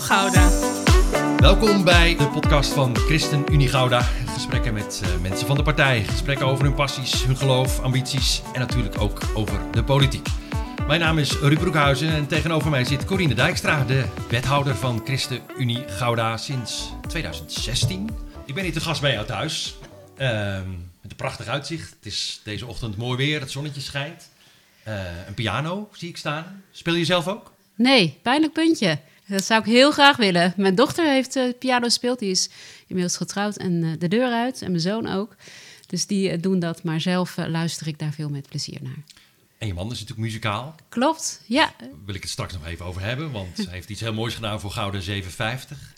voor Gouda. Welkom bij de podcast van Christen Unie Gouda. Gesprekken met uh, mensen van de partij. Gesprekken over hun passies, hun geloof, ambities en natuurlijk ook over de politiek. Mijn naam is Ruud Broekhuizen en tegenover mij zit Corine Dijkstra, de wethouder van Christen Unie Gouda sinds 2016. Ik ben hier te gast bij jou thuis. Uh, met een prachtig uitzicht. Het is deze ochtend mooi weer, het zonnetje schijnt. Uh, een piano zie ik staan. Speel je zelf ook? Nee, pijnlijk puntje. Dat zou ik heel graag willen. Mijn dochter heeft uh, piano gespeeld. Die is inmiddels getrouwd en uh, de deur uit. En mijn zoon ook. Dus die uh, doen dat. Maar zelf luister ik daar veel met plezier naar. En je man is natuurlijk muzikaal. Klopt, ja. Daar wil ik het straks nog even over hebben. Want hij heeft iets heel moois gedaan voor Gouden 750.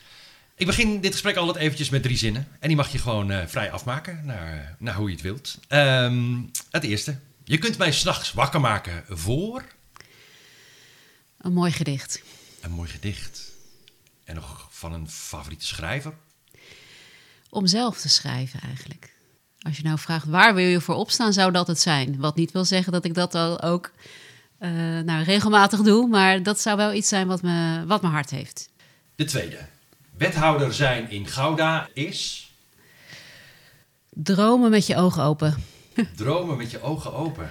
Ik begin dit gesprek altijd eventjes met drie zinnen. En die mag je gewoon vrij afmaken naar, naar hoe je het wilt. Um, het eerste. Je kunt mij s'nachts wakker maken voor... Een mooi gedicht. Een mooi gedicht. En nog van een favoriete schrijver? Om zelf te schrijven eigenlijk. Als je nou vraagt waar wil je voor opstaan, zou dat het zijn. Wat niet wil zeggen dat ik dat al ook uh, nou, regelmatig doe, maar dat zou wel iets zijn wat, me, wat mijn hart heeft. De tweede. Wethouder zijn in Gouda is. Dromen met je ogen open. Dromen met je ogen open.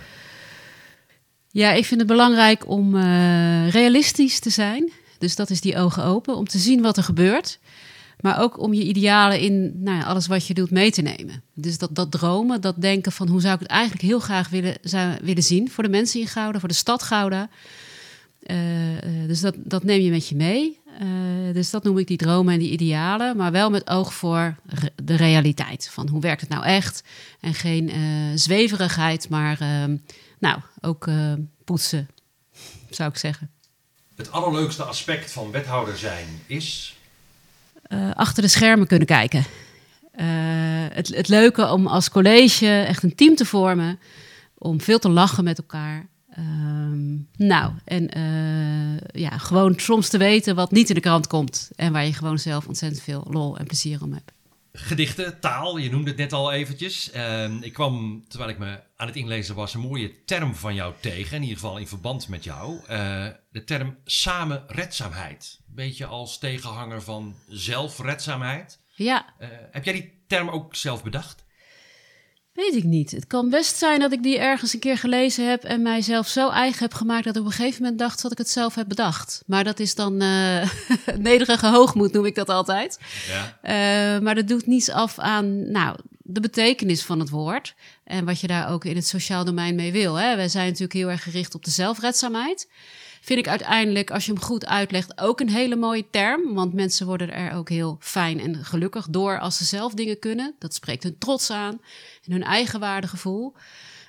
Ja, ik vind het belangrijk om uh, realistisch te zijn. Dus dat is die ogen open, om te zien wat er gebeurt. Maar ook om je idealen in nou ja, alles wat je doet mee te nemen. Dus dat, dat dromen, dat denken van hoe zou ik het eigenlijk heel graag willen, willen zien voor de mensen in Gouda, voor de stad Gouda. Uh, dus dat, dat neem je met je mee. Uh, dus dat noem ik die dromen en die idealen, maar wel met oog voor de realiteit. Van hoe werkt het nou echt? En geen zweverigheid, maar nou, ook poetsen, zou ik zeggen. Het allerleukste aspect van wethouder zijn is? Uh, achter de schermen kunnen kijken. Uh, het, het leuke om als college echt een team te vormen. Om veel te lachen met elkaar. Um, nou, en uh, ja, gewoon soms te weten wat niet in de krant komt. En waar je gewoon zelf ontzettend veel lol en plezier om hebt. Gedichten, taal, je noemde het net al eventjes. Uh, ik kwam, terwijl ik me aan het inlezen was, een mooie term van jou tegen. In ieder geval in verband met jou. Uh, de term samenredzaamheid. Een beetje als tegenhanger van zelfredzaamheid. Ja. Uh, heb jij die term ook zelf bedacht? Weet ik niet. Het kan best zijn dat ik die ergens een keer gelezen heb en mijzelf zo eigen heb gemaakt dat ik op een gegeven moment dacht dat ik het zelf heb bedacht. Maar dat is dan uh, nederige hoogmoed, noem ik dat altijd. Ja. Uh, maar dat doet niets af aan nou, de betekenis van het woord en wat je daar ook in het sociaal domein mee wil. Hè. Wij zijn natuurlijk heel erg gericht op de zelfredzaamheid vind ik uiteindelijk, als je hem goed uitlegt, ook een hele mooie term. Want mensen worden er ook heel fijn en gelukkig door als ze zelf dingen kunnen. Dat spreekt hun trots aan en hun eigenwaardegevoel.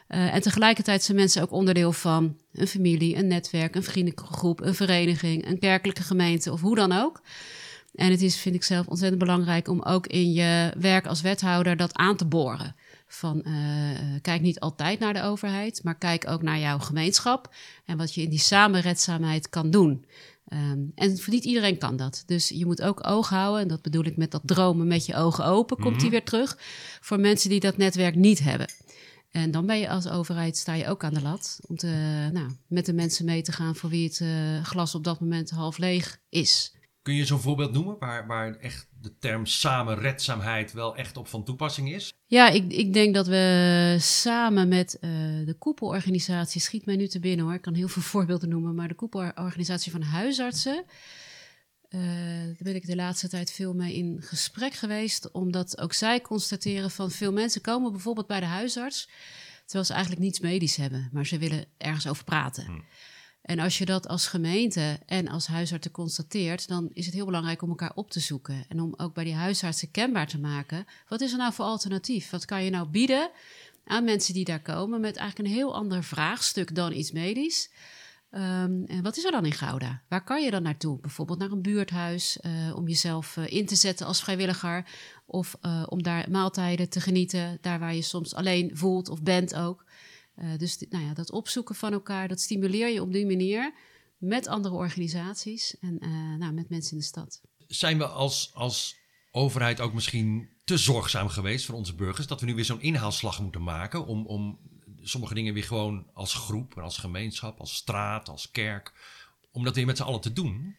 Uh, en tegelijkertijd zijn mensen ook onderdeel van een familie, een netwerk, een vriendengroep, een vereniging, een kerkelijke gemeente of hoe dan ook. En het is, vind ik zelf, ontzettend belangrijk om ook in je werk als wethouder dat aan te boren. Van uh, kijk niet altijd naar de overheid, maar kijk ook naar jouw gemeenschap en wat je in die samenredzaamheid kan doen. Um, en voor niet iedereen kan dat. Dus je moet ook oog houden, en dat bedoel ik met dat dromen met je ogen open, komt die weer terug. Voor mensen die dat netwerk niet hebben. En dan ben je als overheid, sta je ook aan de lat om te, nou, met de mensen mee te gaan voor wie het uh, glas op dat moment half leeg is. Kun je zo'n voorbeeld noemen waar, waar echt de term samenredzaamheid wel echt op van toepassing is? Ja, ik, ik denk dat we samen met uh, de koepelorganisatie, schiet mij nu te binnen hoor, ik kan heel veel voorbeelden noemen, maar de koepelorganisatie van huisartsen, uh, daar ben ik de laatste tijd veel mee in gesprek geweest, omdat ook zij constateren van veel mensen komen bijvoorbeeld bij de huisarts, terwijl ze eigenlijk niets medisch hebben, maar ze willen ergens over praten. Hmm. En als je dat als gemeente en als huisarts constateert, dan is het heel belangrijk om elkaar op te zoeken. En om ook bij die huisartsen kenbaar te maken. Wat is er nou voor alternatief? Wat kan je nou bieden aan mensen die daar komen met eigenlijk een heel ander vraagstuk dan iets medisch? Um, en wat is er dan in Gouda? Waar kan je dan naartoe? Bijvoorbeeld naar een buurthuis uh, om jezelf uh, in te zetten als vrijwilliger. Of uh, om daar maaltijden te genieten, daar waar je soms alleen voelt of bent ook. Uh, dus nou ja, dat opzoeken van elkaar, dat stimuleer je op die manier met andere organisaties en uh, nou, met mensen in de stad. Zijn we als, als overheid ook misschien te zorgzaam geweest voor onze burgers dat we nu weer zo'n inhaalslag moeten maken om, om sommige dingen weer gewoon als groep, als gemeenschap, als straat, als kerk, om dat weer met z'n allen te doen?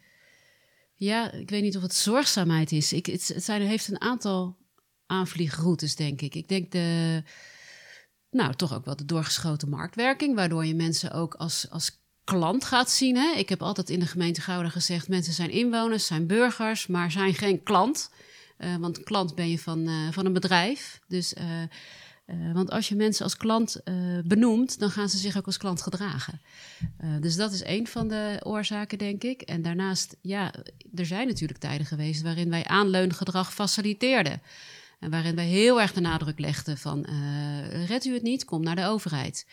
Ja, ik weet niet of het zorgzaamheid is. Ik, het, het zijn, heeft een aantal aanvliegroutes, denk ik. Ik denk de, nou, toch ook wel de doorgeschoten marktwerking, waardoor je mensen ook als, als klant gaat zien. Hè? Ik heb altijd in de gemeente Gouda gezegd: mensen zijn inwoners, zijn burgers, maar zijn geen klant. Uh, want klant ben je van, uh, van een bedrijf. Dus, uh, want als je mensen als klant benoemt, dan gaan ze zich ook als klant gedragen. dus dat is een van de oorzaken, denk ik. En daarnaast, ja, er zijn natuurlijk tijden geweest waarin wij aanleungedrag faciliteerden. Waarin wij heel erg de nadruk legden van uh, red u het niet, kom naar de overheid.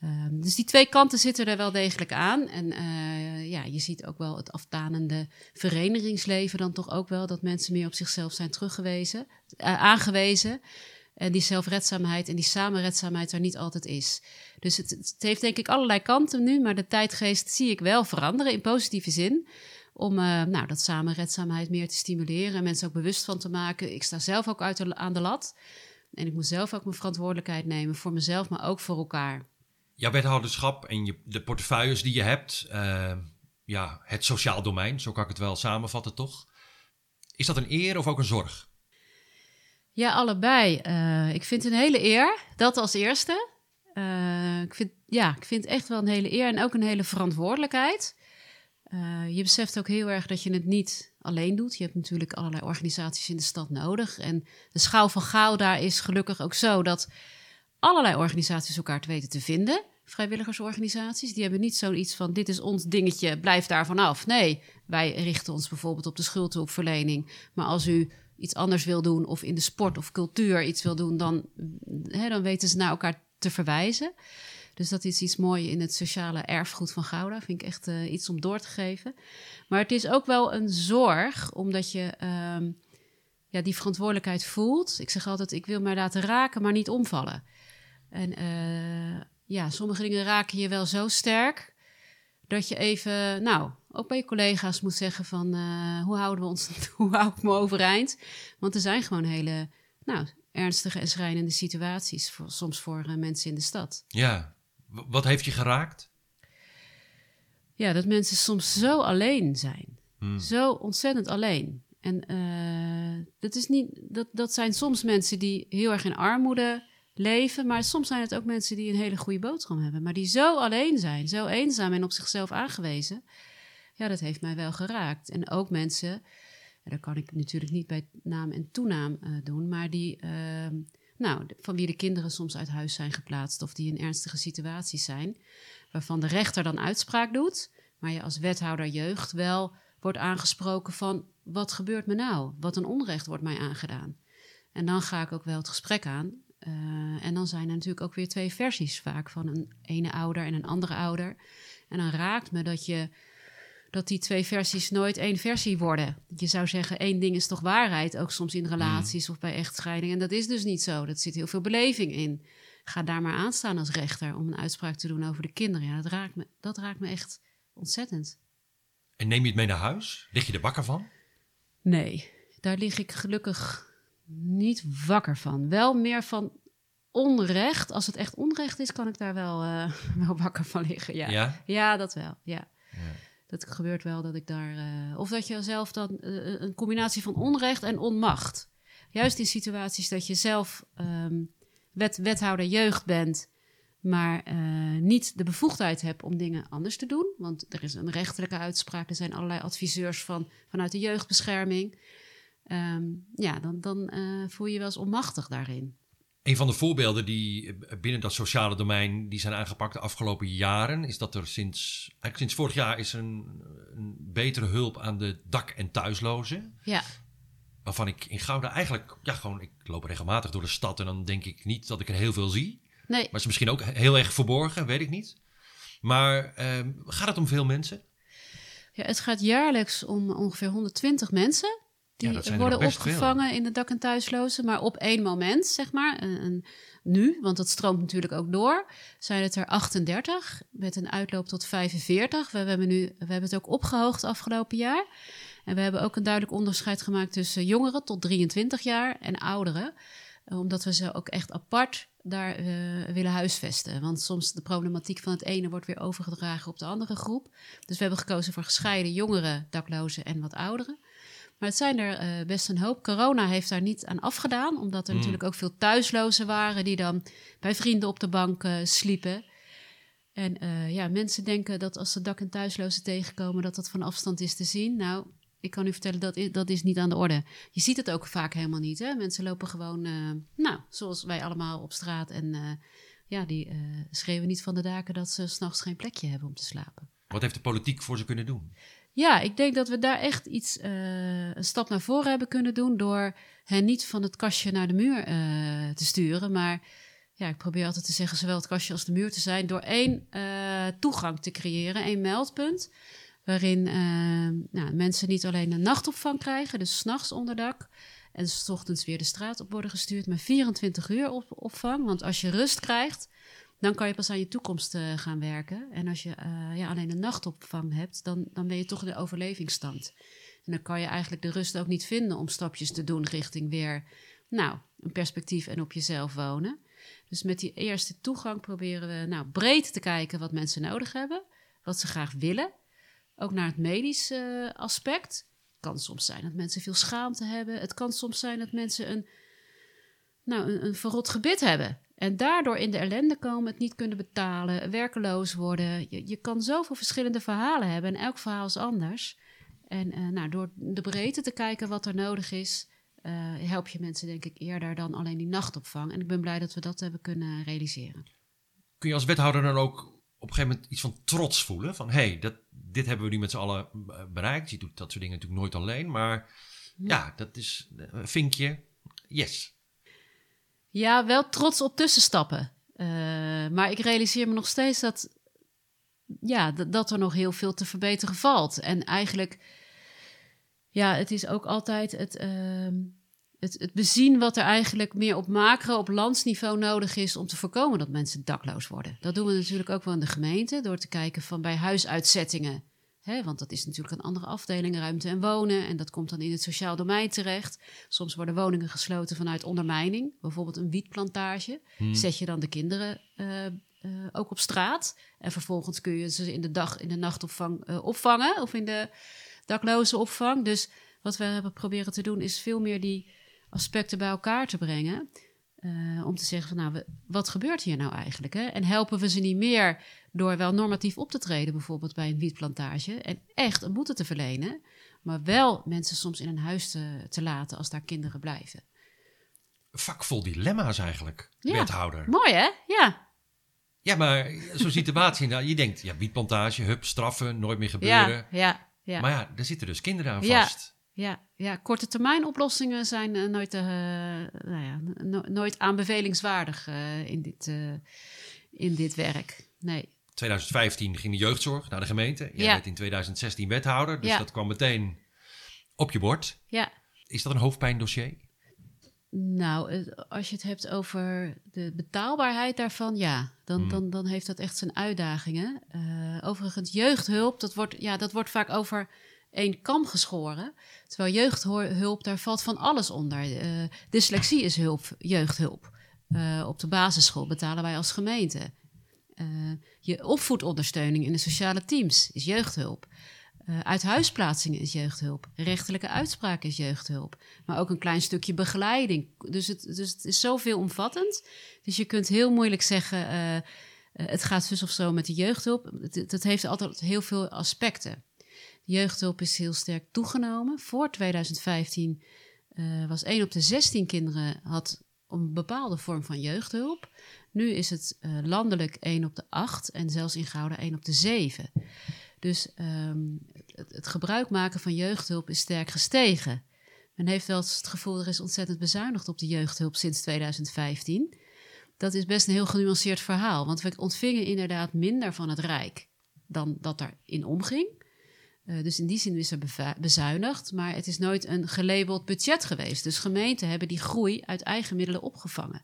Uh, dus die twee kanten zitten er wel degelijk aan. En uh, ja, je ziet ook wel het aftanende verenigingsleven dan toch ook wel... dat mensen meer op zichzelf zijn teruggewezen, uh, aangewezen. En die zelfredzaamheid en die samenredzaamheid er niet altijd is. Dus het, het heeft denk ik allerlei kanten nu... maar de tijdgeest zie ik wel veranderen in positieve zin om uh, nou, dat samenredzaamheid meer te stimuleren en mensen ook bewust van te maken. Ik sta zelf ook uit de, aan de lat. En ik moet zelf ook mijn verantwoordelijkheid nemen voor mezelf, maar ook voor elkaar. Jouw wethouderschap en je, de portefeuilles die je hebt, uh, ja, het sociaal domein, zo kan ik het wel samenvatten, toch? Is dat een eer of ook een zorg? Ja, allebei. Uh, ik vind het een hele eer, dat als eerste. ik, vind, ja, ik vind het echt wel een hele eer en ook een hele verantwoordelijkheid. Uh, je beseft ook heel erg dat je het niet alleen doet. Je hebt natuurlijk allerlei organisaties in de stad nodig. En de schaal van Gouda is gelukkig ook zo dat allerlei organisaties elkaar te weten te vinden. Vrijwilligersorganisaties, die hebben niet zoiets van: dit is ons dingetje, blijf daar vanaf. Nee, wij richten ons bijvoorbeeld op de schuldhulpverlening. Maar als u iets anders wil doen, of in de sport of cultuur iets wil doen, dan, hè, dan weten ze naar elkaar te verwijzen. Dus dat is iets moois in het sociale erfgoed van Gouda. Vind ik echt uh, iets om door te geven. Maar het is ook wel een zorg, omdat je um, ja, die verantwoordelijkheid voelt. Ik zeg altijd, ik wil mij laten raken, maar niet omvallen. En uh, ja, sommige dingen raken je wel zo sterk... dat je even, nou, ook bij je collega's moet zeggen van... Uh, hoe houden we ons, hoe hou ik me overeind? Want er zijn gewoon hele... Nou, ernstige en schrijnende situaties, voor, soms voor mensen in de stad. Ja, wat heeft je geraakt? Ja, dat mensen soms zo alleen zijn. Hmm. Zo ontzettend alleen. En uh, dat, is niet, dat, dat zijn soms mensen die heel erg in armoede leven. Maar soms zijn het ook mensen die een hele goede boodschap hebben. Maar die zo alleen zijn, zo eenzaam en op zichzelf aangewezen. Ja, dat heeft mij wel geraakt. En ook mensen, en dat kan ik natuurlijk niet bij naam en toenaam uh, doen, maar die. Uh, nou, van wie de kinderen soms uit huis zijn geplaatst of die in ernstige situaties zijn, waarvan de rechter dan uitspraak doet, maar je als wethouder jeugd wel wordt aangesproken van wat gebeurt me nou? Wat een onrecht wordt mij aangedaan. En dan ga ik ook wel het gesprek aan. Uh, en dan zijn er natuurlijk ook weer twee versies vaak van een ene ouder en een andere ouder. En dan raakt me dat je dat die twee versies nooit één versie worden. Je zou zeggen, één ding is toch waarheid, ook soms in relaties of bij echtscheiding. En dat is dus niet zo. Dat zit heel veel beleving in. Ga daar maar aan staan als rechter om een uitspraak te doen over de kinderen. Ja, dat raakt me, dat raakt me echt ontzettend. En neem je het mee naar huis? Lig je er wakker van? Nee, daar lig ik gelukkig niet wakker van. Wel meer van onrecht. Als het echt onrecht is, kan ik daar wel, uh, wel wakker van liggen. Ja, ja? ja dat wel. Ja. ja dat gebeurt wel dat ik daar. Uh, of dat je zelf dan uh, een combinatie van onrecht en onmacht. Juist in situaties dat je zelf um, wet, wethouder jeugd bent, maar niet de bevoegdheid hebt om dingen anders te doen. Want er is een rechterlijke uitspraak, er zijn allerlei adviseurs van, vanuit de jeugdbescherming. Um, ja, dan, dan voel je je wel eens onmachtig daarin. Een van de voorbeelden die binnen dat sociale domein die zijn aangepakt de afgelopen jaren, is dat er sinds, eigenlijk sinds vorig jaar is een, een betere hulp aan de dak- en thuislozen. Ja. Waarvan ik in Gouda eigenlijk, ja, gewoon, ik loop regelmatig door de stad en dan denk ik niet dat ik er heel veel zie. Nee. Maar het is misschien ook heel erg verborgen, weet ik niet. Maar eh, gaat het om veel mensen? Ja, het gaat jaarlijks om ongeveer 120 mensen. Die ja, worden opgevangen in de dak- en thuislozen, maar op één moment, zeg maar. En, nu, want dat stroomt natuurlijk ook door, zijn het er 38 met een uitloop tot 45. We hebben, nu, we hebben het ook opgehoogd afgelopen jaar. En we hebben ook een duidelijk onderscheid gemaakt tussen jongeren tot 23 jaar en ouderen. Omdat we ze ook echt apart daar uh, willen huisvesten. Want soms de problematiek van het ene wordt weer overgedragen op de andere groep. Dus we hebben gekozen voor gescheiden jongeren, daklozen en wat ouderen. Maar het zijn er uh, best een hoop. Corona heeft daar niet aan afgedaan, omdat er Mm. natuurlijk ook veel thuislozen waren die dan bij vrienden op de bank uh, sliepen. En uh, ja, mensen denken dat als ze dak- en thuislozen tegenkomen, dat dat van afstand is te zien. Nou, ik kan u vertellen, dat is, dat is niet aan de orde. Je ziet het ook vaak helemaal niet. Hè? Mensen lopen gewoon, nou, zoals wij allemaal op straat. En ja, die schreeuwen niet van de daken dat ze s'nachts geen plekje hebben om te slapen. Wat heeft de politiek voor ze kunnen doen? Ja, ik denk dat we daar echt iets, uh, een stap naar voren hebben kunnen doen. door hen niet van het kastje naar de muur uh, te sturen. Maar ja, ik probeer altijd te zeggen, zowel het kastje als de muur te zijn. door één uh, toegang te creëren, één meldpunt waarin nou, mensen niet alleen een nachtopvang krijgen, dus s'nachts onderdak, en s ochtends weer de straat op worden gestuurd, maar 24 uur op, opvang. Want als je rust krijgt, dan kan je pas aan je toekomst uh, gaan werken. En als je uh, ja, alleen een nachtopvang hebt, dan, dan ben je toch in de overlevingsstand. En dan kan je eigenlijk de rust ook niet vinden om stapjes te doen richting weer, nou, een perspectief en op jezelf wonen. Dus met die eerste toegang proberen we nou, breed te kijken wat mensen nodig hebben, wat ze graag willen ook naar het medische uh, aspect. Het kan soms zijn dat mensen veel schaamte hebben. Het kan soms zijn dat mensen een, nou, een, een verrot gebit hebben. En daardoor in de ellende komen, het niet kunnen betalen, werkeloos worden. Je, je kan zoveel verschillende verhalen hebben en elk verhaal is anders. En uh, nou, door de breedte te kijken wat er nodig is, uh, help je mensen denk ik eerder dan alleen die nachtopvang. En ik ben blij dat we dat hebben kunnen realiseren. Kun je als wethouder dan ook op een gegeven moment iets van trots voelen? Van hé, hey, dat, dit hebben we nu met z'n allen bereikt. Je doet dat soort dingen natuurlijk nooit alleen. Maar ja, ja dat is een vinkje. Yes. Ja, wel trots op tussenstappen. Uh, maar ik realiseer me nog steeds dat, ja, dat er nog heel veel te verbeteren valt. En eigenlijk, ja, het is ook altijd het, uh, het, het bezien wat er eigenlijk meer op macro, op landsniveau nodig is om te voorkomen dat mensen dakloos worden. Dat doen we natuurlijk ook wel in de gemeente, door te kijken van bij huisuitzettingen. Hè, want dat is natuurlijk een andere afdeling, ruimte en wonen. En dat komt dan in het sociaal domein terecht. Soms worden woningen gesloten vanuit ondermijning. Bijvoorbeeld een wietplantage. Hmm. Zet je dan de kinderen uh, uh, ook op straat. En vervolgens kun je ze in de dag, in de nachtopvang uh, opvangen. Of in de dakloze opvang. Dus wat we hebben proberen te doen is veel meer die aspecten bij elkaar te brengen. Uh, om te zeggen van nou, we, wat gebeurt hier nou eigenlijk? Hè? En helpen we ze niet meer door wel normatief op te treden, bijvoorbeeld bij een wietplantage, en echt een boete te verlenen, maar wel mensen soms in een huis te, te laten als daar kinderen blijven. Vak vol dilemma's eigenlijk, ja, wethouder. Mooi hè? Ja. Ja, maar zo'n situatie, nou, je denkt, ja, wietplantage, hup, straffen, nooit meer gebeuren. Ja, ja, ja. Maar ja, daar zitten dus kinderen aan ja. vast. Ja, ja, korte termijn oplossingen zijn uh, nooit, uh, nou ja, no nooit aanbevelingswaardig uh, in, dit, in dit werk. Nee. 2015 ging de jeugdzorg naar de gemeente. Jij ja. werd in 2016 wethouder, dus ja. dat kwam meteen op je bord. Ja. Is dat een hoofdpijndossier? Nou, als je het hebt over de betaalbaarheid daarvan, ja, dan, Hmm. dan, dan heeft dat echt zijn uitdagingen. overigens, jeugdhulp, dat wordt, ja, dat wordt vaak over één kam geschoren. Terwijl jeugdhulp, daar valt van alles onder. Uh, dyslexie is hulp, jeugdhulp. Uh, op de basisschool betalen wij als gemeente. Uh, je opvoedondersteuning in de sociale teams is jeugdhulp. Uh, uithuisplaatsingen is jeugdhulp. Rechtelijke uitspraak is jeugdhulp. Maar ook een klein stukje begeleiding. Dus het, dus het is zoveel omvattend. Dus je kunt heel moeilijk zeggen... Het gaat zus of zo met de jeugdhulp. Het, het heeft altijd heel veel aspecten. Jeugdhulp is heel sterk toegenomen. Voor 2015 uh, was 1 op de 16 kinderen had een bepaalde vorm van jeugdhulp. Nu is het uh, landelijk 1 op de 8 en zelfs in Gouda 1 op de 7. Dus um, het, gebruik maken van jeugdhulp is sterk gestegen. Men heeft wel het gevoel, er is ontzettend bezuinigd op de jeugdhulp sinds 2015. Dat is best een heel genuanceerd verhaal, want we ontvingen inderdaad minder van het Rijk dan dat daarin omging. Uh, dus in die zin is er bezuinigd, maar het is nooit een gelabeld budget geweest. Dus gemeenten hebben die groei uit eigen middelen opgevangen.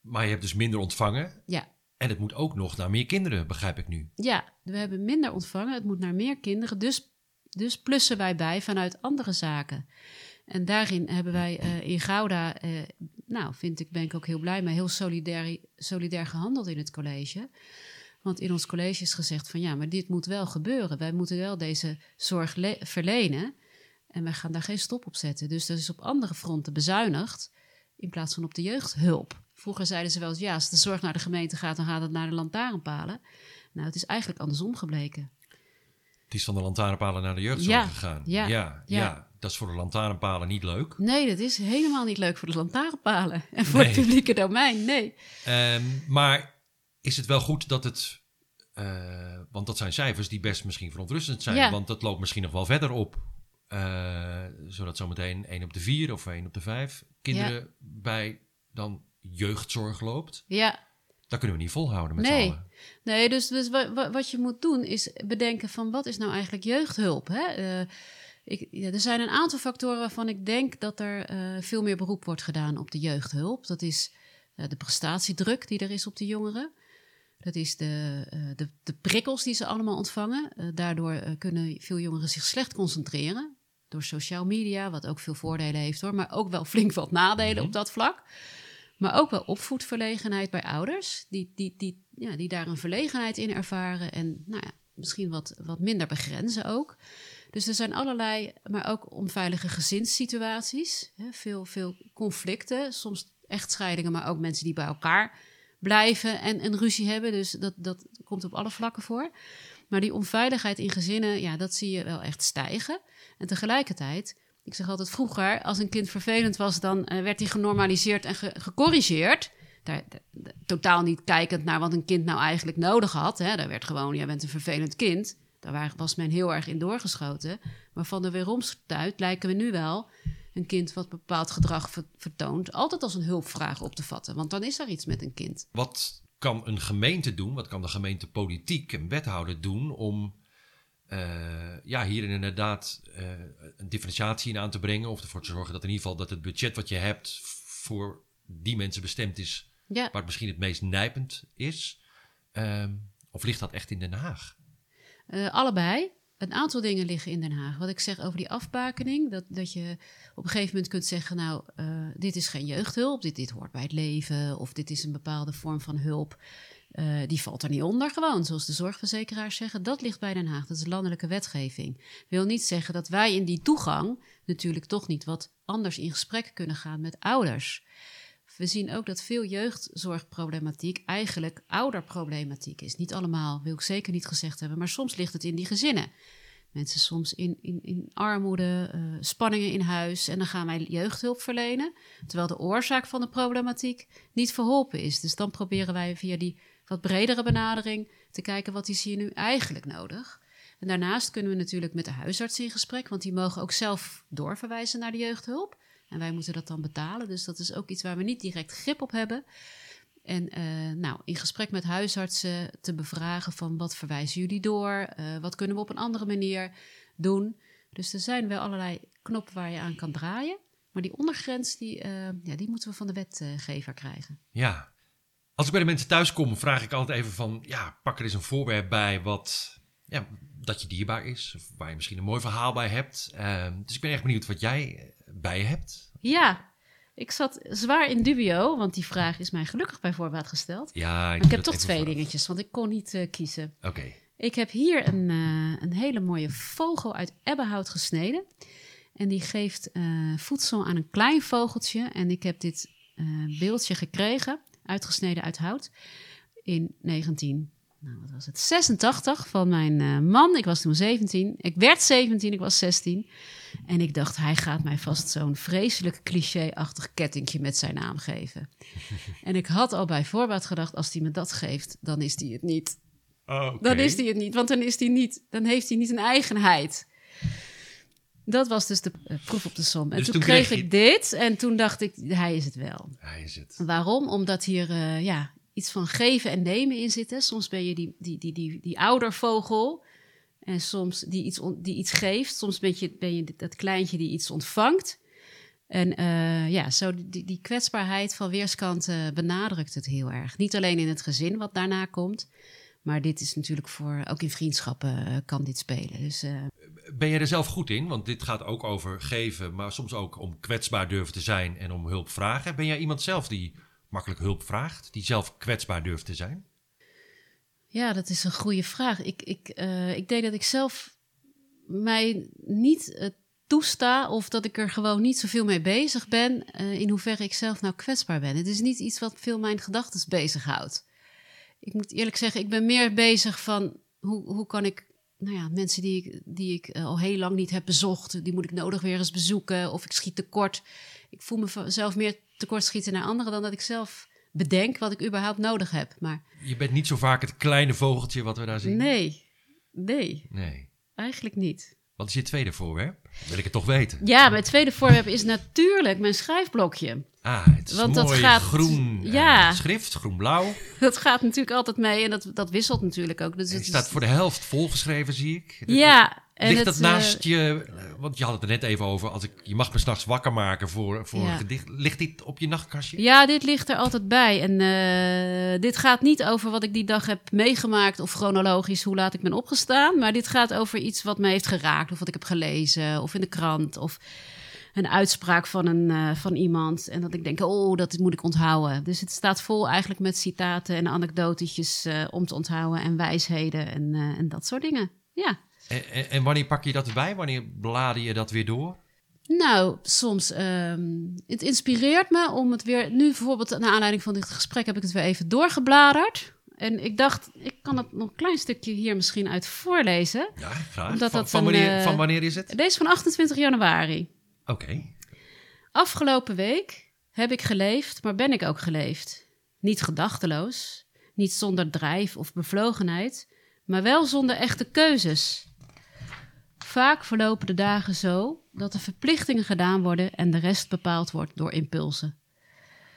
Maar je hebt dus minder ontvangen. Ja. En het moet ook nog naar meer kinderen, begrijp ik nu. Ja, we hebben minder ontvangen. Het moet naar meer kinderen. Dus, dus plussen wij bij vanuit andere zaken. En daarin hebben wij uh, in Gouda uh, nou, vind ik, ben ik ook heel blij mee, heel solidair, solidair gehandeld in het college. Want in ons college is gezegd van ja, maar dit moet wel gebeuren. Wij moeten wel deze zorg verlenen. En wij gaan daar geen stop op zetten. Dus dat is op andere fronten bezuinigd in plaats van op de jeugdhulp. Vroeger zeiden ze wel eens, ja, als de zorg naar de gemeente gaat, dan gaat het naar de lantaarnpalen. Nou, het is eigenlijk andersom gebleken. Het is van de lantaarnpalen naar de jeugdzorg gegaan. Ja, ja, ja, Dat is voor de lantaarnpalen niet leuk. Nee, dat is helemaal niet leuk voor de lantaarnpalen. En voor het publieke domein, nee. Um, maar is het wel goed dat het... Uh, want dat zijn cijfers die best misschien verontrustend zijn. Want dat loopt misschien nog wel verder op. Uh, zodat zometeen 1 op de 4 of 1 op de 5 kinderen bij dan jeugdzorg loopt. Ja. Dat kunnen we niet volhouden met nee. z'n allen. Nee, dus, dus wat je moet doen is bedenken van wat is nou eigenlijk jeugdhulp? Hè? Uh, ik, ja, er zijn een aantal factoren waarvan ik denk dat er uh, veel meer beroep wordt gedaan op de jeugdhulp. Dat is de prestatiedruk die er is op de jongeren. Dat is de, de, de prikkels die ze allemaal ontvangen. daardoor kunnen veel jongeren zich slecht concentreren. Door social media, wat ook veel voordelen heeft hoor, maar ook wel flink wat nadelen mhm. op dat vlak. Maar ook wel opvoedverlegenheid bij ouders, die, die, die, ja, die daar een verlegenheid in ervaren en nou ja, misschien wat, wat minder begrenzen ook. Dus er zijn allerlei, maar ook onveilige gezinssituaties. Hè, veel, veel conflicten, soms echtscheidingen, maar ook mensen die bij elkaar blijven en een ruzie hebben. Dus dat, dat komt op alle vlakken voor. Maar die onveiligheid in gezinnen, ja, dat zie je wel echt stijgen. En tegelijkertijd ik zeg altijd vroeger, als een kind vervelend was, dan uh, werd hij genormaliseerd en gecorrigeerd. Daar, totaal niet kijkend naar wat een kind nou eigenlijk nodig had. Hè. Daar werd gewoon, jij bent een vervelend kind. Daar was men heel erg in doorgeschoten. Maar van de weeromstuit lijken we nu wel een kind wat bepaald gedrag vertoont, altijd als een hulpvraag op te vatten. Want dan is er iets met een kind. Wat kan een gemeente doen? Wat kan de gemeentepolitiek en wethouder doen om uh, ja, hier inderdaad uh, een differentiatie in aan te brengen. Of ervoor te zorgen dat in ieder geval dat het budget wat je hebt voor die mensen bestemd is. Ja. Waar het misschien het meest nijpend is. Uh, of ligt dat echt in Den Haag? Uh, allebei. Een aantal dingen liggen in Den Haag. Wat ik zeg over die afbakening, dat, dat je op een gegeven moment kunt zeggen: Nou, dit is geen jeugdhulp, dit, dit hoort bij het leven, of dit is een bepaalde vorm van hulp. Uh, die valt er niet onder gewoon, zoals de zorgverzekeraars zeggen. Dat ligt bij Den Haag, dat is landelijke wetgeving. Wil niet zeggen dat wij in die toegang natuurlijk toch niet wat anders in gesprek kunnen gaan met ouders. We zien ook dat veel jeugdzorgproblematiek eigenlijk ouderproblematiek is. Niet allemaal, wil ik zeker niet gezegd hebben, maar soms ligt het in die gezinnen. Mensen soms in, in, in armoede, uh, spanningen in huis en dan gaan wij jeugdhulp verlenen, terwijl de oorzaak van de problematiek niet verholpen is. Dus dan proberen wij via die wat bredere benadering te kijken wat is hier nu eigenlijk nodig. En daarnaast kunnen we natuurlijk met de huisarts in gesprek, want die mogen ook zelf doorverwijzen naar de jeugdhulp. En wij moeten dat dan betalen, dus dat is ook iets waar we niet direct grip op hebben. En uh, nou, in gesprek met huisartsen te bevragen van wat verwijzen jullie door, uh, wat kunnen we op een andere manier doen. Dus er zijn wel allerlei knoppen waar je aan kan draaien. Maar die ondergrens, die, uh, ja, die moeten we van de wetgever krijgen. Ja, als ik bij de mensen thuis kom, vraag ik altijd even van... ja, pak er eens een voorwerp bij wat... Ja, dat je dierbaar is. Of waar je misschien een mooi verhaal bij hebt. Uh, dus ik ben echt benieuwd wat jij bij je hebt. Ja, ik zat zwaar in dubio, want die vraag is mij gelukkig bij voorbaat gesteld. Ja, ik, ik heb toch twee dingetjes, want ik kon niet uh, kiezen. Oké. Ik heb hier een, uh, een hele mooie vogel uit ebbenhout gesneden. En die geeft uh, voedsel aan een klein vogeltje. En ik heb dit beeldje gekregen uitgesneden uit hout. In 19, nou wat was het, 86 van mijn uh, man. Ik was toen 17. Ik werd 17, ik was 16. En ik dacht, hij gaat mij vast zo'n vreselijk cliché-achtig kettingje met zijn naam geven. en ik had al bij voorbaat gedacht, als hij me dat geeft, dan is hij het niet. Oh, Dan is hij het niet, want dan, is hij niet, dan heeft hij niet een eigenheid. Dat was dus de uh, proef op de som. En dus toen, toen, kreeg ik dit en toen dacht ik, hij is het wel. Hij is het. Waarom? Omdat hier uh, ja, iets van geven en nemen in zit. Hè. Soms ben je die, die, die, die, die oudervogel en soms die iets, on, die iets geeft. Soms ben je, ben je dat kleintje die iets ontvangt. En uh, ja, zo die, die kwetsbaarheid van weerskanten benadrukt het heel erg. Niet alleen in het gezin wat daarna komt, Maar dit is natuurlijk voor, ook in vriendschappen eh, kan dit spelen. Dus eh, Ben je er zelf goed in? Want dit gaat ook over geven, maar soms ook om kwetsbaar durven te zijn en om hulp vragen. Ben jij iemand zelf die makkelijk hulp vraagt, die zelf kwetsbaar durft te zijn? ja, dat is een goede vraag. Ik, ik, eh, ik denk dat ik zelf mij niet eh, toesta of dat ik er gewoon niet zoveel mee bezig ben eh, in hoeverre ik zelf nou kwetsbaar ben. Het is niet iets wat veel mijn gedachten bezighoudt. Ik moet eerlijk zeggen, ik ben meer bezig van hoe, hoe kan ik, nou ja, mensen die ik, die ik al heel lang niet heb bezocht, die moet ik nodig weer eens bezoeken of ik schiet tekort. Ik voel mezelf meer tekort schieten naar anderen dan dat ik zelf bedenk wat ik überhaupt nodig heb. Maar Je bent niet zo vaak het kleine vogeltje wat we daar zien. nee, nee, Nee. eigenlijk niet. Wat is je tweede voorwerp? Wil ik het toch weten? Ja, mijn tweede voorwerp is natuurlijk mijn schrijfblokje. Ah, het is Want dat gaat- groen eh, ja. schrift, groen-blauw. Dat gaat natuurlijk altijd mee en dat, dat wisselt natuurlijk ook. Dus Het is- staat voor de helft volgeschreven, zie ik. Ja, en Ligt het, dat naast eh, je, eh, want je had het er net even over, als ik, je mag me s'nachts wakker maken voor, voor Ja. een gedicht. Ligt dit op je nachtkastje? Ja, dit ligt er altijd bij. En dit gaat niet over wat ik die dag heb meegemaakt of chronologisch hoe laat ik ben opgestaan. Maar dit gaat over iets wat me heeft geraakt of wat ik heb gelezen of in de krant of een uitspraak van, een, eh, van iemand. En dat ik denk, oh, dat moet ik onthouden. Dus het staat vol eigenlijk met citaten en anekdotetjes eh, om te onthouden en wijsheden en, eh, en dat soort dingen. Ja. En, en, en wanneer pak je dat erbij? Wanneer blader je dat weer door? Nou, soms. ehm, het inspireert me om het weer. Nu bijvoorbeeld, naar aanleiding van dit gesprek, heb ik het weer even doorgebladerd. En ik dacht, ik kan het nog een klein stukje hier misschien uit voorlezen. Ja, graag. Omdat van, dat van, een, wanneer, van wanneer is het? Deze van 28 januari. Oké. Afgelopen week heb ik geleefd, maar ben ik ook geleefd. Niet gedachteloos, niet zonder drijf of bevlogenheid, maar wel zonder echte keuzes. Vaak verlopen de dagen zo dat de verplichtingen gedaan worden en de rest bepaald wordt door impulsen.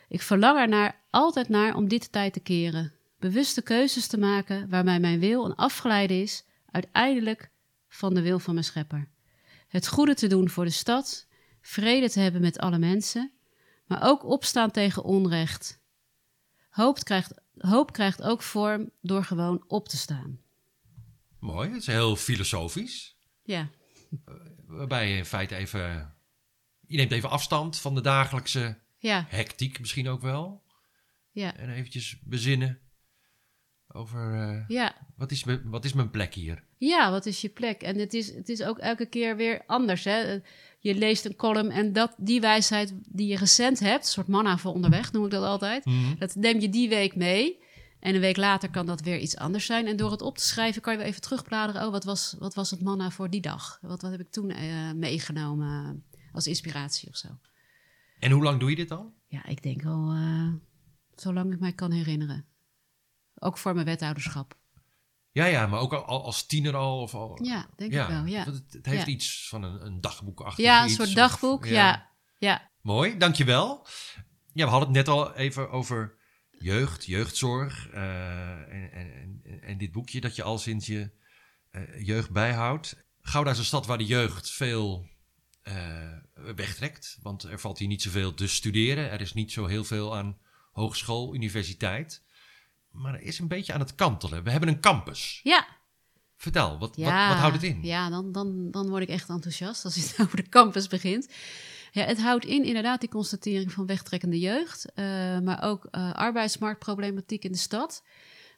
Ik verlang ernaar altijd naar om dit tijd te keren, bewuste keuzes te maken waarbij mijn wil een afgeleide is, uiteindelijk van de wil van mijn schepper. Het goede te doen voor de stad, vrede te hebben met alle mensen, maar ook opstaan tegen onrecht. Hoop krijgt, hoop krijgt ook vorm door gewoon op te staan. Mooi. Het is heel filosofisch. Ja, Waarbij je in feite even... Je neemt even afstand van de dagelijkse ja, hectiek misschien ook wel. ja, En eventjes bezinnen over... eh, ja. wat, is me, wat is mijn plek hier? Ja, wat is je plek? En het is, het is ook elke keer weer anders. Hè? Je leest een column en dat, die wijsheid die je recent hebt, een soort manna voor onderweg noem ik dat altijd, Mhm. dat neem je die week mee. En een week later kan dat weer iets anders zijn. En door het op te schrijven kan je weer even terugbladeren. Oh, wat was, wat was het manna voor die dag? Wat, wat heb ik toen eh, meegenomen als inspiratie of zo? En hoe lang doe je dit al? Ja, ik denk al eh, zolang ik mij kan herinneren. Ook voor mijn wethouderschap. Ja, ja, maar ook al, al als tiener al? Of al Ja, denk ik wel, ja. Het, het heeft Ja. iets van een, een dagboekachtig Ja, een iets, soort of- dagboek. ja, ja. Mooi, dankjewel. Ja, we hadden het net al even over jeugd, jeugdzorg eh, en, en, en, en dit boekje dat je al sinds je eh, jeugd bijhoudt. Gouda is een stad waar de jeugd veel eh, wegtrekt, want er valt hier niet zoveel te studeren. Er is niet zo heel veel aan hogeschool, universiteit. Maar is een beetje aan het kantelen. We hebben een campus. Ja, Vertel, wat, ja, wat, wat houdt het in? Ja, dan, dan, dan word ik echt enthousiast als het over de campus begint. Ja, het houdt in inderdaad die constatering van wegtrekkende jeugd, eh, maar ook eh, arbeidsmarktproblematiek in de stad.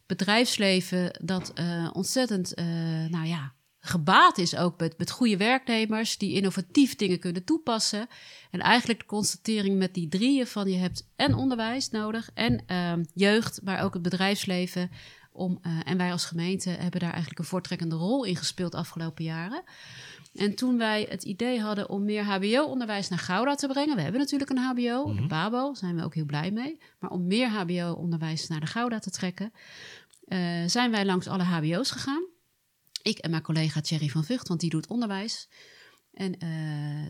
Bedrijfsleven dat eh, ontzettend, nou ja, gebaat is ook met, met goede werknemers die innovatief dingen kunnen toepassen. En eigenlijk de constatering met die drieën van je hebt en onderwijs nodig en ehm, jeugd, maar ook het bedrijfsleven. Om, eh, en wij als gemeente hebben daar eigenlijk een voortrekkende rol in gespeeld de afgelopen jaren. En toen wij het idee hadden om meer HBO-onderwijs naar Gouda te brengen. We hebben natuurlijk een HBO, de Mhm. PABO, daar zijn we ook heel blij mee. Maar om meer HBO-onderwijs naar de Gouda te trekken, eh, zijn wij langs alle HBO's gegaan. Ik en mijn collega Thierry van Vught, want die doet onderwijs. En eh,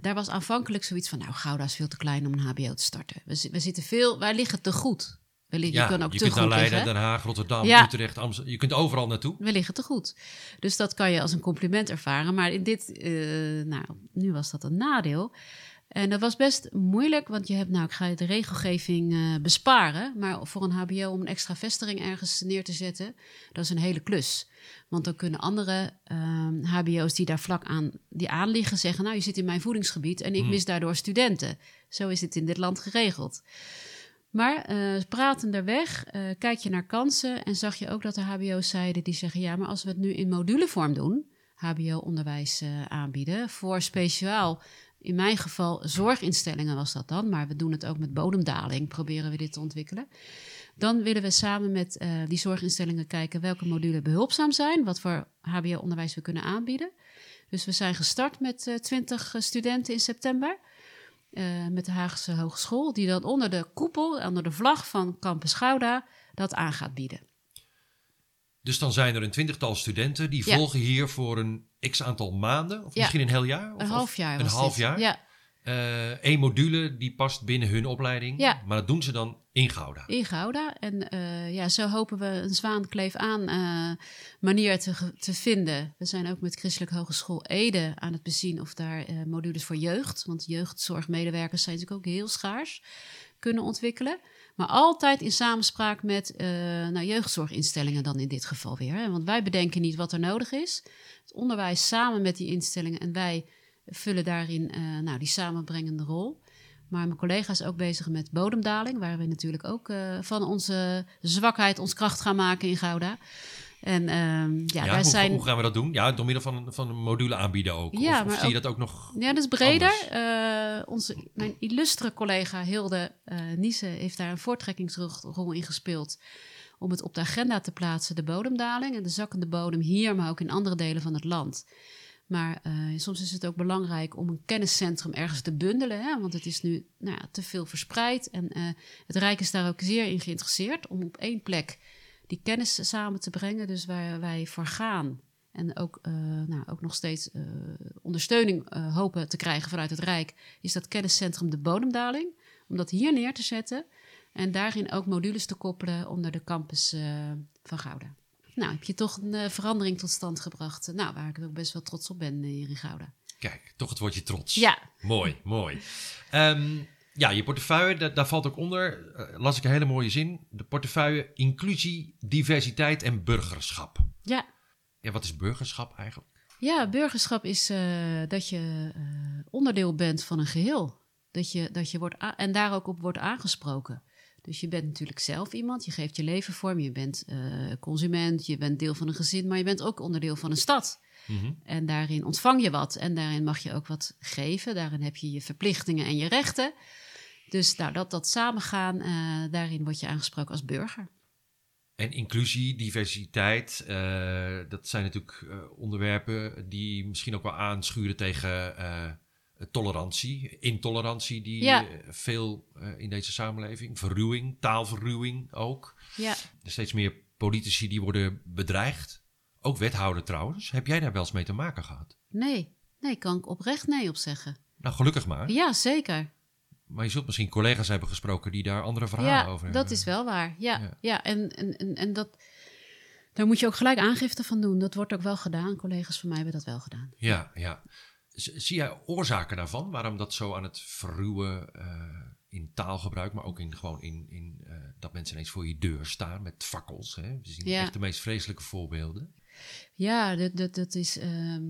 daar was aanvankelijk zoiets van, nou, Gouda is veel te klein om een HBO te starten. We, zi- we zitten veel, wij liggen te goed. We liggen, Ja, je kan ook je te kunt naar goed Leiden, liggen. Den Haag, Rotterdam, Ja. Utrecht, Amsterdam. Je kunt overal naartoe. We liggen te goed. Dus dat kan je als een compliment ervaren. Maar in dit, eh, nou, nu was dat een nadeel. En dat was best moeilijk, want je hebt, nou, ik ga de regelgeving uh, besparen. Maar voor een HBO om een extra vestiging ergens neer te zetten, dat is een hele klus. Want dan kunnen andere HBO's ehm, die daar vlak aan die aanliggen zeggen: Nou, je zit in mijn voedingsgebied en ik hmm. mis daardoor studenten. Zo is het in dit land geregeld. Maar uh, pratenderweg uh, kijk je naar kansen en zag je ook dat de HBO's zeiden die zeggen: ja, maar als we het nu in modulevorm doen, HBO-onderwijs uh, aanbieden voor speciaal in mijn geval zorginstellingen was dat dan, maar we doen het ook met bodemdaling, proberen we dit te ontwikkelen. Dan willen we samen met uh, die zorginstellingen kijken welke modulen behulpzaam zijn, wat voor HBO-onderwijs we kunnen aanbieden. Dus we zijn gestart met uh, 20 studenten in september. Met de Haagse Hogeschool, die dan onder de koepel, onder de vlag van Campus Gouda, dat aan gaat bieden. Dus dan zijn er een twintigtal studenten die volgen hier voor een x aantal maanden, of misschien een heel jaar? Of, een half jaar. Een half jaar. Ja. Eén uh, module die past binnen hun opleiding. Ja. Maar dat doen ze dan in Gouda. In Gouda. En uh, ja, zo hopen we een zwaankleef aan uh, manier te, te vinden. We zijn ook met Christelijke Hogeschool Ede aan het bezien of daar modules voor jeugd, want jeugdzorgmedewerkers zijn natuurlijk ook heel schaars, kunnen ontwikkelen. Maar altijd in samenspraak met uh, nou, jeugdzorginstellingen dan in dit geval weer. Hè? Want wij bedenken niet wat er nodig is. Het onderwijs samen met die instellingen en wij vullen daarin uh, nou, die samenbrengende rol. Maar mijn collega is ook bezig met bodemdaling, waar we natuurlijk ook uh, van onze zwakheid ons kracht gaan maken in Gouda. En um, ja, ja wij hoe, zijn... hoe gaan we dat doen? Ja, door middel van, van een module aanbieden ook. Ja, of, zie je dat ook nog Ja, dat is breder. Eh, onze, mijn illustre collega Hilde eh Niese heeft daar een voortrekkingsrol in gespeeld. Om het op de agenda te plaatsen, de bodemdaling en de zakkende bodem hier, maar ook in andere delen van het land. Maar eh, soms is het ook belangrijk om een kenniscentrum ergens te bundelen. Hè? Want het is nu nou ja, te veel verspreid. En het Rijk is daar ook zeer in geïnteresseerd om op één plek die kennis samen te brengen. Dus waar wij voor gaan. En ook, eh, nou, ook nog steeds eh, ondersteuning eh, hopen te krijgen vanuit het Rijk. Is dat kenniscentrum de bodemdaling. Om dat hier neer te zetten. En daarin ook modules te koppelen onder de campus van Gouda. Nou, heb je toch een verandering tot stand gebracht. Nou, waar ik ook best wel trots op ben hier in Gouda. Kijk, toch het woordje trots. Ja, Mooi, mooi. Ehm, ja, je portefeuille, da- daar valt ook onder, eh, las ik een hele mooie zin. De portefeuille inclusie, diversiteit en burgerschap. ja. Ja, wat is burgerschap eigenlijk? Ja, burgerschap is eh, dat je eh, onderdeel bent van een geheel. Dat je, dat je wordt en daar ook op wordt aangesproken. Dus je bent natuurlijk zelf iemand, je geeft je leven vorm, je bent eh, consument, je bent deel van een gezin, maar je bent ook onderdeel van een stad. Mhm. En daarin ontvang je wat en daarin mag je ook wat geven. Daarin heb je je verplichtingen en je rechten. Dus nou, dat, dat samengaan, eh, daarin word je aangesproken als burger. En inclusie, diversiteit, eh, dat zijn natuurlijk onderwerpen die misschien ook wel aanschuren tegen tolerantie, intolerantie die Ja. eh, veel eh, in deze samenleving, verruwing, taalverruwing ook. Ja, Er steeds meer politici die worden bedreigd. Ook wethouder trouwens. Heb jij daar wel eens mee te maken gehad? nee, nee, kan ik oprecht nee op zeggen. Nou, gelukkig maar. Ja, zeker. Maar je zult misschien collega's hebben gesproken die daar andere verhalen ja, over dat hebben. is wel waar. Ja, Ja. ja. en, en, en, en dat, daar moet je ook gelijk aangifte van doen. Dat wordt ook wel gedaan. Collega's van mij hebben dat wel gedaan. Ja, ja. Zie jij oorzaken daarvan? Waarom dat zo aan het verruwen eh, in taalgebruik, maar ook in, gewoon in, in eh, dat mensen ineens voor je deur staan met fakkels? Hè? We zien Ja. echt de meest vreselijke voorbeelden. Ja, dat, dat, dat is. ehm,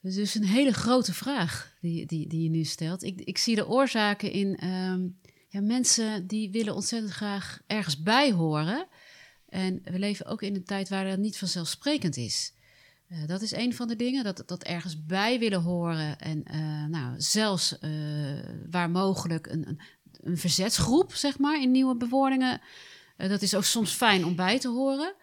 dat is dus een hele grote vraag die, die, die je nu stelt. Ik, ik zie de oorzaken in ehm, ja, mensen die willen ontzettend graag ergens bij horen. En we leven ook in een tijd waar dat niet vanzelfsprekend is. Eh, dat is een van de dingen, dat, dat ergens bij willen horen. En eh, nou, zelfs eh, waar mogelijk een, een, een verzetsgroep, zeg maar, in nieuwe bewoordingen. Dat is ook soms fijn om bij te horen.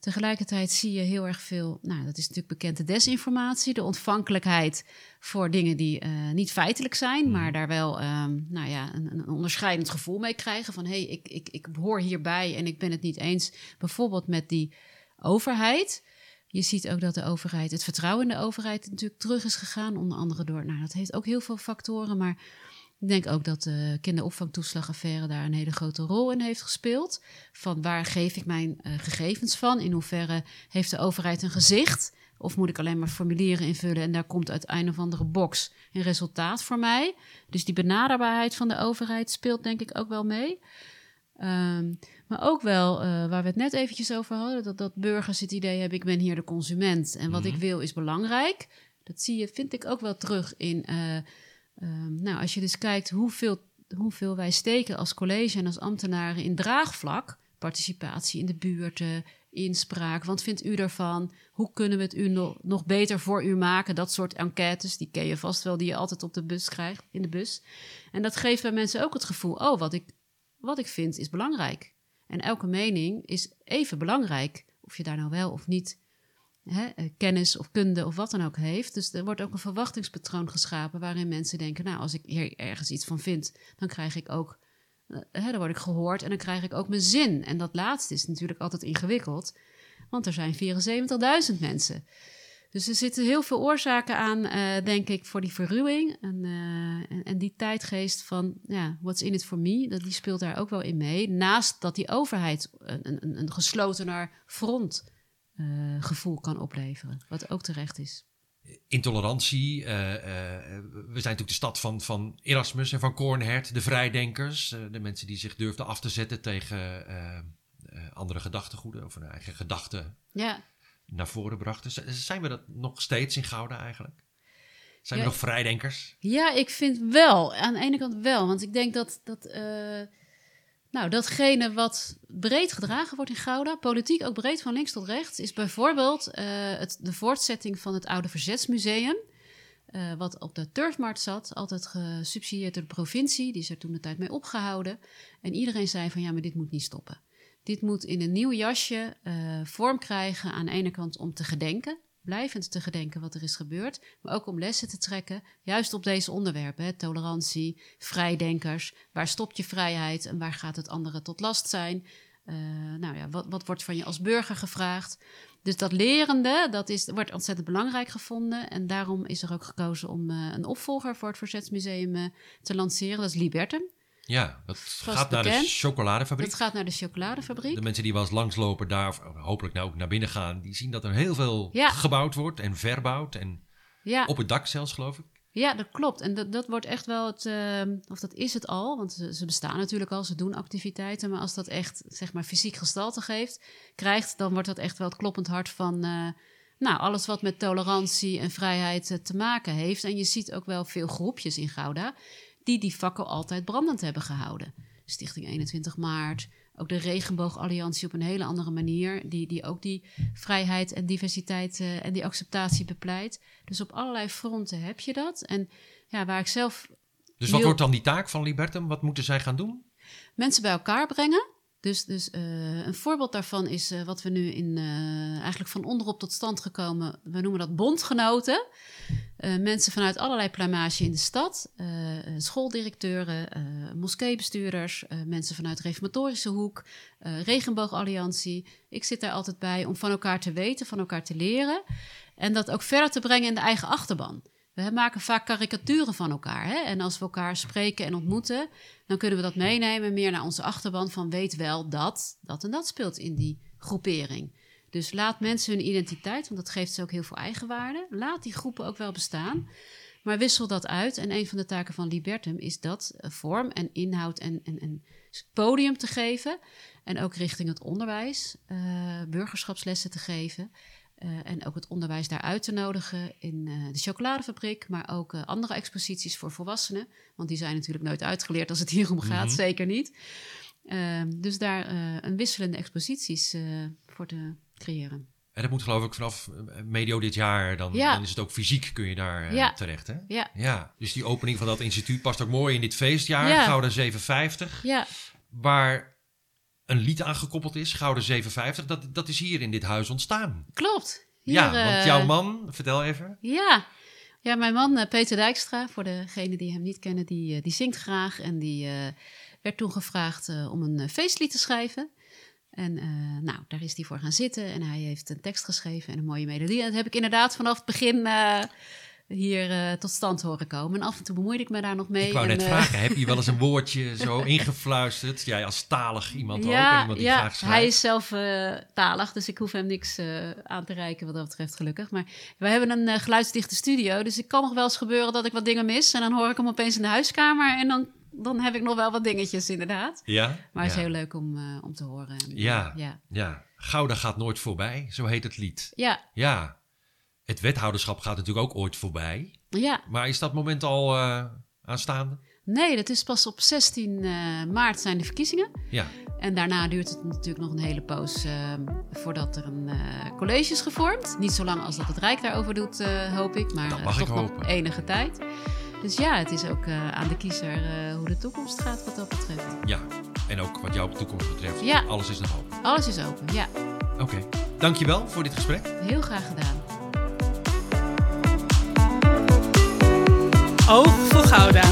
Tegelijkertijd zie je heel erg veel, nou, dat is natuurlijk bekende desinformatie, de ontvankelijkheid voor dingen die niet feitelijk zijn, maar daar wel ehm, nou ja, een, een onderscheidend gevoel mee krijgen van hé, hey, ik, ik, ik hoor hierbij en ik ben het niet eens, bijvoorbeeld met die overheid. Je ziet ook dat de overheid, het vertrouwen in de overheid natuurlijk terug is gegaan, onder andere door, nou, dat heeft ook heel veel factoren, maar Ik denk ook dat de kinderopvangtoeslagaffaire daar een hele grote rol in heeft gespeeld. Van waar geef ik mijn uh, gegevens van? In hoeverre heeft de overheid een gezicht? Of moet ik alleen maar formulieren invullen en daar komt uit een of andere box een resultaat voor mij? Dus die benaderbaarheid van de overheid speelt denk ik ook wel mee. Um, maar ook wel, uh, waar we het net eventjes over hadden, dat, dat burgers het idee hebben, ik ben hier de consument en wat ik wil is belangrijk. Dat zie je, vind ik ook wel terug in, uh, um, nou, als je dus kijkt hoeveel, hoeveel wij steken als college en als ambtenaren in draagvlak, participatie in de buurten, inspraak, wat vindt u ervan? Hoe kunnen we het u nog, nog beter voor u maken? Dat soort enquêtes, die ken je vast wel, die je altijd op de bus krijgt, in de bus. En dat geeft bij mensen ook het gevoel, oh, wat ik, wat ik vind is belangrijk. En elke mening is even belangrijk, of je daar nou wel of niet hè, eh, kennis of kunde of wat dan ook heeft. Dus er wordt ook een verwachtingspatroon geschapen waarin mensen denken, nou, als ik hier ergens iets van vind, dan krijg ik ook, uh, hè, dan word ik gehoord en dan krijg ik ook mijn zin. En dat laatste is natuurlijk altijd ingewikkeld, want er zijn 74.000 mensen. Dus er zitten heel veel oorzaken aan, uh, denk ik, voor die verruwing. En, uh, en, en, die tijdgeest van, ja, what's in it for me, dat, die speelt daar ook wel in mee. Naast dat die overheid een, een, een geslotener front uh, gevoel kan opleveren, wat ook terecht is. Intolerantie. we zijn natuurlijk de stad van, van Erasmus en van Kornhert, de vrijdenkers. de mensen die zich durfden af te zetten tegen andere gedachtegoeden of hun eigen gedachten. Ja naar voren brachten. Zijn we dat nog steeds in Gouda eigenlijk? Zijn we nog vrijdenkers? Ja, ik vind wel. Aan de ene kant wel. Want ik denk dat, dat uh, nou, datgene wat breed gedragen wordt in Gouda, politiek ook breed van links tot rechts, is bijvoorbeeld uh, het, de voortzetting van het Oude Verzetsmuseum. Uh, wat op de Turfmarkt zat, altijd gesubsidieerd door de provincie. Die is er toen de tijd mee opgehouden. En iedereen zei van ja, maar dit moet niet stoppen. Dit moet in een nieuw jasje uh, vorm krijgen aan de ene kant om te gedenken, blijvend te gedenken wat er is gebeurd, maar ook om lessen te trekken, juist op deze onderwerpen, tolerantie, vrijdenkers, waar stopt je vrijheid en waar gaat het andere tot last zijn? Uh, nou ja, wat, wat wordt van je als burger gevraagd? Dus dat lerende, dat is, wordt ontzettend belangrijk gevonden. En daarom is er ook gekozen om uh, een opvolger voor het Verzetsmuseum te lanceren. Dat is Libertum. Ja, dat gaat naar de chocoladefabriek. Dat gaat naar de chocoladefabriek. De mensen die wel eens langslopen daar, hopelijk nou ook naar binnen gaan, die zien dat er heel veel gebouwd wordt en verbouwd. En ja. op het dak zelfs, geloof ik. Ja, dat klopt. En dat, dat wordt echt wel het, uh, of dat is het al, want ze, ze, bestaan natuurlijk al, ze doen activiteiten. Maar als dat echt, zeg maar, fysiek gestalte geeft, krijgt, dan wordt dat echt wel het kloppend hart van, uh, nou, alles wat met tolerantie en vrijheid uh, te maken heeft. En je ziet ook wel veel groepjes in Gouda die die fakkel altijd brandend hebben gehouden. Stichting 21 Maart, ook de Regenboogalliantie op een hele andere manier, die, die ook die vrijheid en diversiteit uh, en die acceptatie bepleit. Dus op allerlei fronten heb je dat. En ja, waar ik zelf. Dus wat wordt dan die taak van Libertum? Wat moeten zij gaan doen? Mensen bij elkaar brengen. Dus, dus uh, een voorbeeld daarvan is uh, wat we nu in, uh, eigenlijk van onderop tot stand gekomen. We noemen dat bondgenoten. mensen vanuit allerlei plumage in de stad. schooldirecteuren, moskeebestuurders, mensen vanuit reformatorische hoek, regenboogalliantie. Ik zit daar altijd bij om van elkaar te weten, van elkaar te leren. En dat ook verder te brengen in de eigen achterban. We maken vaak karikaturen van elkaar. Hè? En als we elkaar spreken en ontmoeten, dan kunnen we dat meenemen meer naar onze achterban van weet wel dat dat en dat speelt in die groepering. Dus laat mensen hun identiteit, want dat geeft ze ook heel veel eigenwaarde. Laat die groepen ook wel bestaan. Maar wissel dat uit. En een van de taken van Libertum is dat eh, vorm en inhoud en, en, podium te geven. En ook richting het onderwijs, uh, burgerschapslessen te geven. Uh, en ook het onderwijs daar uit te nodigen in uh, de chocoladefabriek, maar ook uh, andere exposities voor volwassenen. Want die zijn natuurlijk nooit uitgeleerd als het hier om gaat, mm -hmm. zeker niet. Ehm, dus daar een wisselende exposities voor te creëren. En dat moet geloof ik vanaf medio dit jaar, dan, ja. dan is het ook fysiek kun je daar ja. terecht. Hè? Ja. ja. Dus die opening van dat instituut past ook mooi in dit feestjaar, ja. Gouden 750. Ja. Waar een lied aangekoppeld is, Gouden 57, dat, dat is hier in dit huis ontstaan. Klopt. Hier, ja, want jouw man, vertel even. Ja, ja mijn man uh, Peter Dijkstra, voor degenen die hem niet kennen, die, uh, die zingt graag. En die uh, werd toen gevraagd om een feestlied te schrijven. En nou, daar is hij voor gaan zitten en hij heeft een tekst geschreven en een mooie melodie. En dat heb ik inderdaad vanaf het begin hier uh, tot stand horen komen. En af en toe bemoeide ik me daar nog mee. Ik wou en, net uh, vragen, heb je wel eens een woordje zo ingefluisterd? Jij als talig iemand ja, ook, iemand die ja, graag hij is zelf uh, talig, dus ik hoef hem niks aan te reiken wat dat betreft, gelukkig. Maar we hebben een geluidsdichte studio, dus ik kan nog wel eens gebeuren dat ik wat dingen mis. En dan hoor ik hem opeens in de huiskamer en dan dan heb ik nog wel wat dingetjes, inderdaad. Ja. Maar het ja. is heel leuk om, uh, om te horen. En, Ja. ja. Ja. Gouda gaat nooit voorbij, zo heet het lied. Ja. Ja. Het wethouderschap gaat natuurlijk ook ooit voorbij. ja. Maar is dat moment al uh, aanstaande? Nee, dat is pas op 16 uh, maart zijn de verkiezingen. Ja. En daarna duurt het natuurlijk nog een hele poos uh, voordat er een uh, college is gevormd. Niet zo lang als dat het Rijk daarover doet, hoop ik. Maar dat mag toch ik nog enige tijd. Dus ja, het is ook aan de kiezer hoe de toekomst gaat wat dat betreft. Ja, en ook wat jouw toekomst betreft. Ja. Alles is nog open. Alles is open, ja. Oké, okay. dankjewel voor dit gesprek. Heel graag gedaan. oog voor Gouda.